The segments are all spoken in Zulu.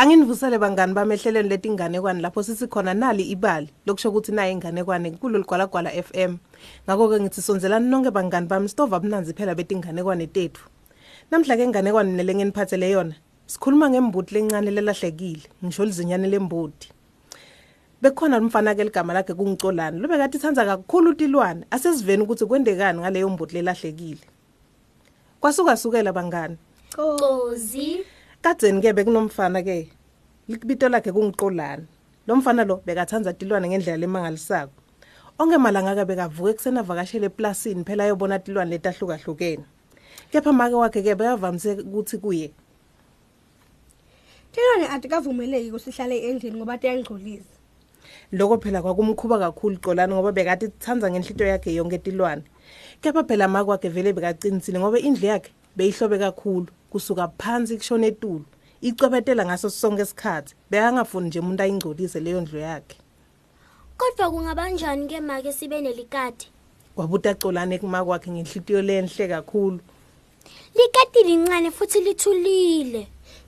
Anginivusele bangani bami ehlelweni letinganekwane lapho sisikhona nali ibali lokusho ukuthi naye inganekwane kulolu gwalagwala FM. Ngakho ke ngithi sonzelani nonke bangani bami stova abunanzi phela betinganekwane tethu. Namhla ke inganekwane nelengeniphathele yona. Sikhuluma ngembudi lencane lelahlekile, ngisho lizinyane lembudi. Bekukhona umfana ke ligama lakhe kungicolani. Lube kathi ithanza kakhulu utilwane. Asesiveni ukuthi kwendekani ngaleyo mbudi lelahlekile. Kwasuka sukela bangani. Cozi Kadzeni ke bekunomfana ke. Likubito lakhe kungiqolani. Lo mfana lo bekathanza tilwane ngendlela lemangalisako. Onke malanga ke bekavuka eksena vakashele eplasini phela ayobona tilwane letahlukahlukene. Kepha make wakhe ke bekavamise ukuthi kuye Tilwane atikavumeleki kusihlale endlini ngoba tiyangcolisa. lokho phela kwakumkhuba kakhulu Xolani ngoba bekathi thanza ngenhlito yakhe yonke tilwane. Kepha phela make wakhe vele bekaqinisile ngoba indlu yakhe beyihlobe kakhulu kusuka phansi kushona etulu. Icwebetela ngaso sonke isikhathi. Bekangafuni nje umuntu ayingcolise leyo ndlu yakhe. kodwa kungabanjani ke make sibe nelikati Kwabuta Xolani kumake wakhe ngenhlitiyo lenhle kakhulu. likati lincane futhi lithulile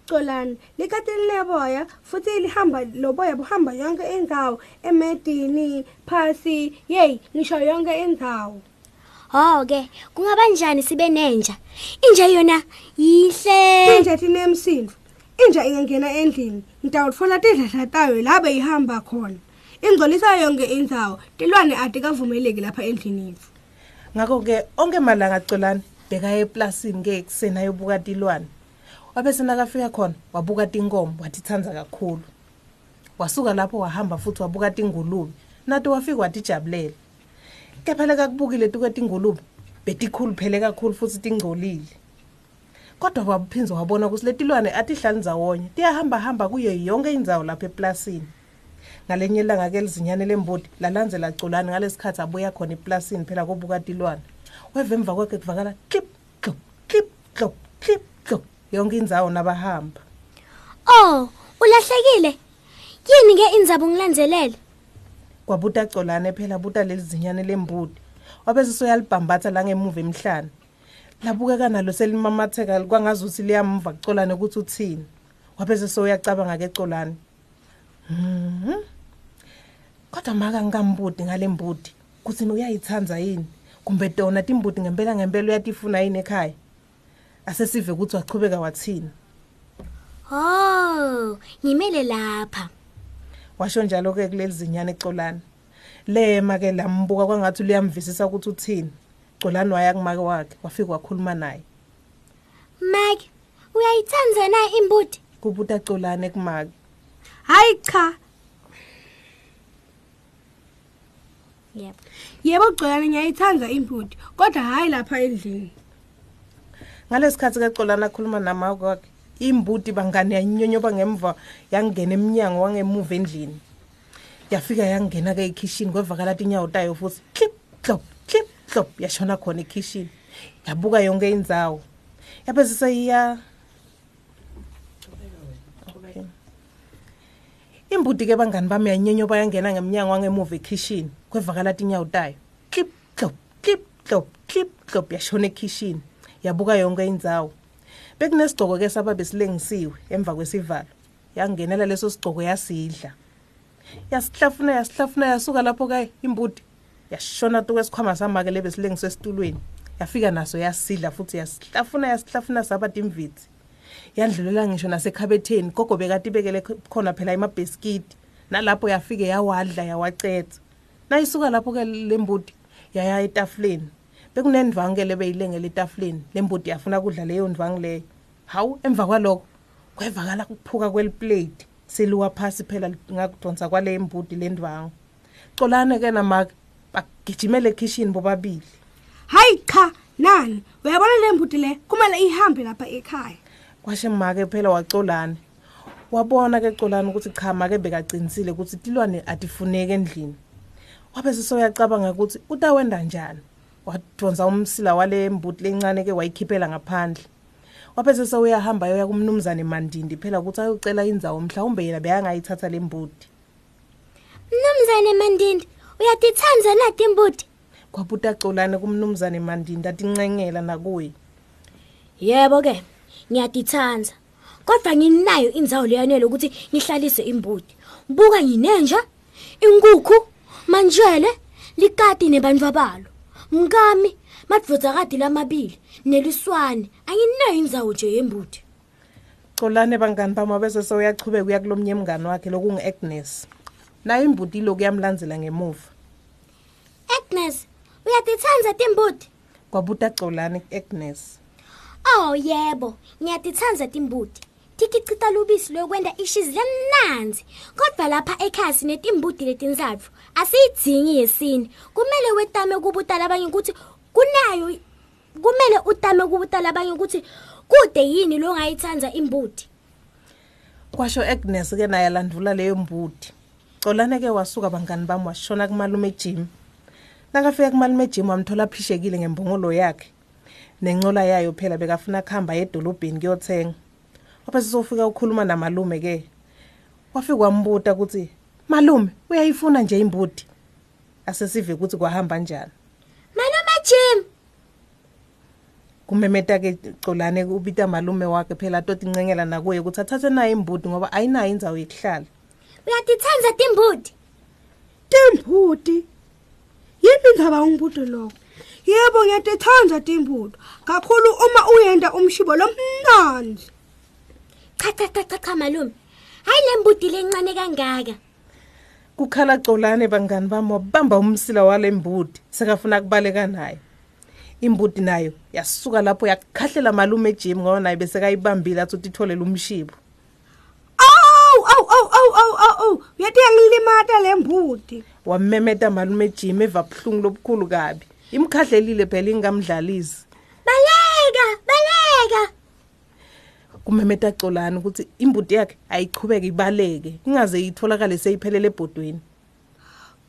Colani, likati lineboya futhi lihamba loboya buhamba yonke indzawo emedini, phasi, hey, ngisho yonke indzawo. ho ke kungabanjani sibe nenja inja yona yihle Inja tinemsindvo. Inja ingangena endlini, ngitawutfola tidladla tayo la beyihamba khona. Ingcolisa yonke indzawo, tilwane atikavumeleki lapha endlini yethu. Ngakho ke onke malanga Xolani bekaye eplasini ke eksena ayobuka tilwane. Wabese nakafika khona wabuka tinkomo wathi thanza kakhulu. Wasuka lapho wahamba futhi wabuka tingulube. Nato wafika watijabulela. Kepha leka kubukile tuke tingulube betikhulu phele kakhulu futhi tingcolile. Kodwa wabuphinza wabona ukuthi letilwane atihlali ndzawonye tiyahamba hamba kuyo yonke indzawo lapha eplasini. ngalenye ilanga ke lizinyane lembodi lalandzela Xolani ngalesikhathi abuya khona eplasini phela kobuka tilwane. Weva emva kwakhe kuvakala clip clop clip clop clip clop yonke indzawo nabahamba. Oh ulahlekile? Yini ke indzaba ungilandzelele kwabuta Xolani phela buta lelizinyane lembodi. Wabese soyalibhambatha la ngemuva emhlane. Labukeka nalo selimamatheka kwangazuthi liyamva kucolane ukuthi uthini wabese soyacabanga ke Xolani Mhm. Kodwa maka ngikambudi ngalembudi kuthi uyayithanza yini kumbe tona timbudi ngempela ngempela uyatifuna yini ekhaya. Asesive ukuthi wachubeka wathini. oh ngimele lapha Washo njalo ke kuleli zinyane ecolana. Lema ke lambuka kwangathi liyamvisisa ukuthi uthini. Colani waya kumake wakhe wafika wakhuluma naye. make uyayithandza na imbuti Kubuta Colane kumake. Hayi cha, yebo yebo Colani ngiyayithanda imbuti, kodwa hayi lapha endlini. Ngalesikhathi ke Colana akhuluma nama kwakhe. Imbuti bangani yanyonyoba ngemva yangena eminyango wangemuva endlini. Yafika yangena ke ekitchen kwevakala inyawo tayo futhi clip clop clip clop yashona khona ekitchen. Yabuka yonke indzawo. Yapheze seyiya Okay. Imbuti ke bangani bami yanyonyoba yangena ngeminyango wangemuva ekitchen kwevakala inyawo tayo. Clip clop clip clop clip clop yashona ekitchen. Yabuka yonke indzawo. Bekunesigcoko ke sababe silengisiwe emva kwesivalo. Yangenela leso sigcoko yasidla. Yasihlafuna yasihlafuna yasuka lapho kayi imbuti. Yashona tu kwesikhwama samake lebe silengiswe esitulweni. Yafika naso yasidla futhi yasihlafuna yasihlafuna sabathi imvithi. Yandlulela ngisho nasekhabetheni gogo bekati bekele khona phela emabhiskiti. Nalapho yafike yawadla yawacetha. Nayisuka lapho ke lembuti yaya etafuleni. Bekunendvange lebeyilengele etafuleni. Lembuti yafuna kudla leyo ndvange leyo. Hawu emva kwalokho kwevakala kuphuka kweliplate. Seluwa phasi phela ngakudonsa kwale mbudi lendvangu. Xolane ke namake bagijimele ekitchen bobabili. Hayi cha, nani? Uyabona le mbuti le kumele ihambe lapha ekhaya. Kwashe make phela wacolana. Wabona ke Xolani ukuthi cha make bekaqinisile ukuthi tilwane atifuneki endlini. Wabe sesoyacabanga ukuthi utawenda njani. Wadonsa umsila wale mbudi lencane ke wayikhiphela ngaphandle. Waphese sewuyahamba yoya kumnumzane Mandindi phela ukuthi ayocela indzawo mhlawumbe yena beyangayithatha lembudi. mnumzane mandindi uyatithandza na timbuti Kwabuta Xolani kumnumzane Mandindi atincengela nakuye. yebo ke ngiyatithandza kodwa nginayo indzawo leyanele ukuthi ngihlalise imbudi buka nginenja inkukhu manjele likati nebantfu abalo mkami madvodzakati lamabili neliswane anginayo indzawo nje yembudi Xolani bangani bami bese sewuyachubeka uya kulomnye mngani wakhe lokungu Agnes. Nayo imbuti lokhu yamlandzela ngemuva. Agnes uyatitsandza timbudi Kwabuta Xolani Agnes. oh yebo ngiyatitsandza timbudi tikhicita lubisi lokwenta ishizi lemnanzi kodwa lapha ekhaya sinetimbudi letintsatfu asiyidzingi yesine kumele wetame kubuta labanye ukuthi kunayo kumele utame kubuta labanye ukuthi kude yini longayitsandza imbudi Kwasho Agnes ke naye alandvula leyo mbuti. Xolani ke wasuka bangani bami washona kumalume Jim. Nakafika kumalume Jim wamthola phishekile ngembongolo yakhe. Nencola yayo phela bekafuna kuhamba edolobheni kuyothenga. Wabe sesofika ukukhuluma namalume ke. Wafika wambuta ukuthi malume uyayifuna nje imbuti. Asesive ukuthi kwahamba njani. malume jim kumemeta ke Xolani ubita malume wakhe phela toti incengela nakuye ukuthi athathe nayo imbuti ngoba ayinayo indzawo yokuhlala. uyatitsandza timbudi Timbuti. Yini indaba umbuto lokho? Yebo ngiyatithanda timbuto. Kakhulu uma uyenda umshibo lomnandi. cha cha cha cha cha malume hayi le mbudi lencane kangaka kukhala Xolani bangani bami wabamba umsila wale mbudi sekafuna kubaleka naye imbudi nayo yasuka lapho yakhahlela malume Jim ngoba naye bese kayibambile athi utitholela umshibo Aw aw aw aw aw aw aw. Uyathi yangilimata lembuti. wamemeta malume Jim eva buhlungu lobukhulu kabi imkhahlelile phela ingamdlalisi baleka baleka kumemeta Xolani ukuthi imbudi yakhe ayichubeke ibaleke ingaze itholakale seyiphelele ebhodweni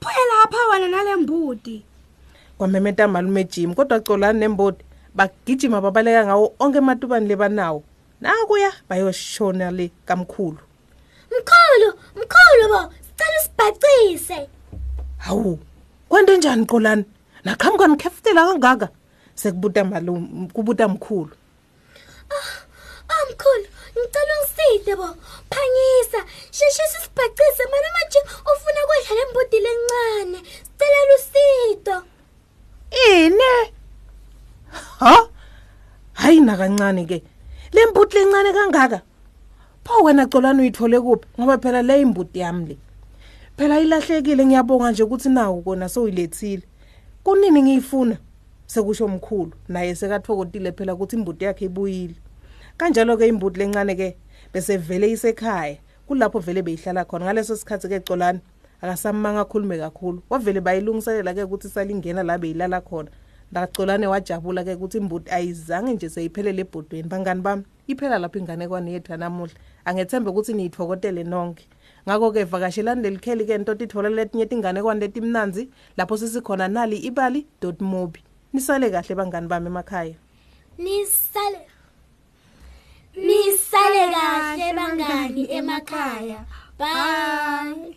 Phoya lapha wena nalembuti. kwamemeta malume Jim kodwa Xolani nembodi bagijima babaleka ngawo onke ematubani lebanawo nakuya bayoshona le kamkhulu mkhulu mkhulu bo sicela usibhacise. Hawu kwente njani Xolani nakhambi kanikhefutela kangaka? Sekubuta malume kubuta mkhulu. Oh mkhulu ngicela ungiside bo phangisa sheshisa usibhacise malume jim ufuna kudla le mbudi lencane sicela lusido ine? Ha? Hayi nakancane ke le mbuti lencane kangaka? Pho wena Xolani uyithole kuphi? Ngoba phela le imbuti yami le phela ilahlekile. Ngiyabonga nje ukuthi nawo kona sowuyilethile kunini ngiyifuna? Sekusho omkhulu naye sekathokotile phela ukuthi imbuti yakhe ibuyile. Kanjalo ke imbuti lencane ke bese vele isekhaya kulapho vele beyihlala khona. Ngaleso sikhathi ke Xolani akasamanga akhulume kakhulu. Wavele bayilungiselela ke ukuthi salingena la beyilala khona. Ndaxolane wajabula ke ukuthi imbuti ayizange nje seyiphelele ebhodweni. Bangani bami iphela lapho inganekwane yethu namuhla. Angethembe ukuthi niyithokotele nonke. Ngakho ke vakashelani lelikheli ke nto tithola letinye tinganekwane letimnanzi lapho sisikhona nali ibali.mobi nisale kahle bangani bami emakhaya. Nisale nisale kahle bangani emakhaya. Bye.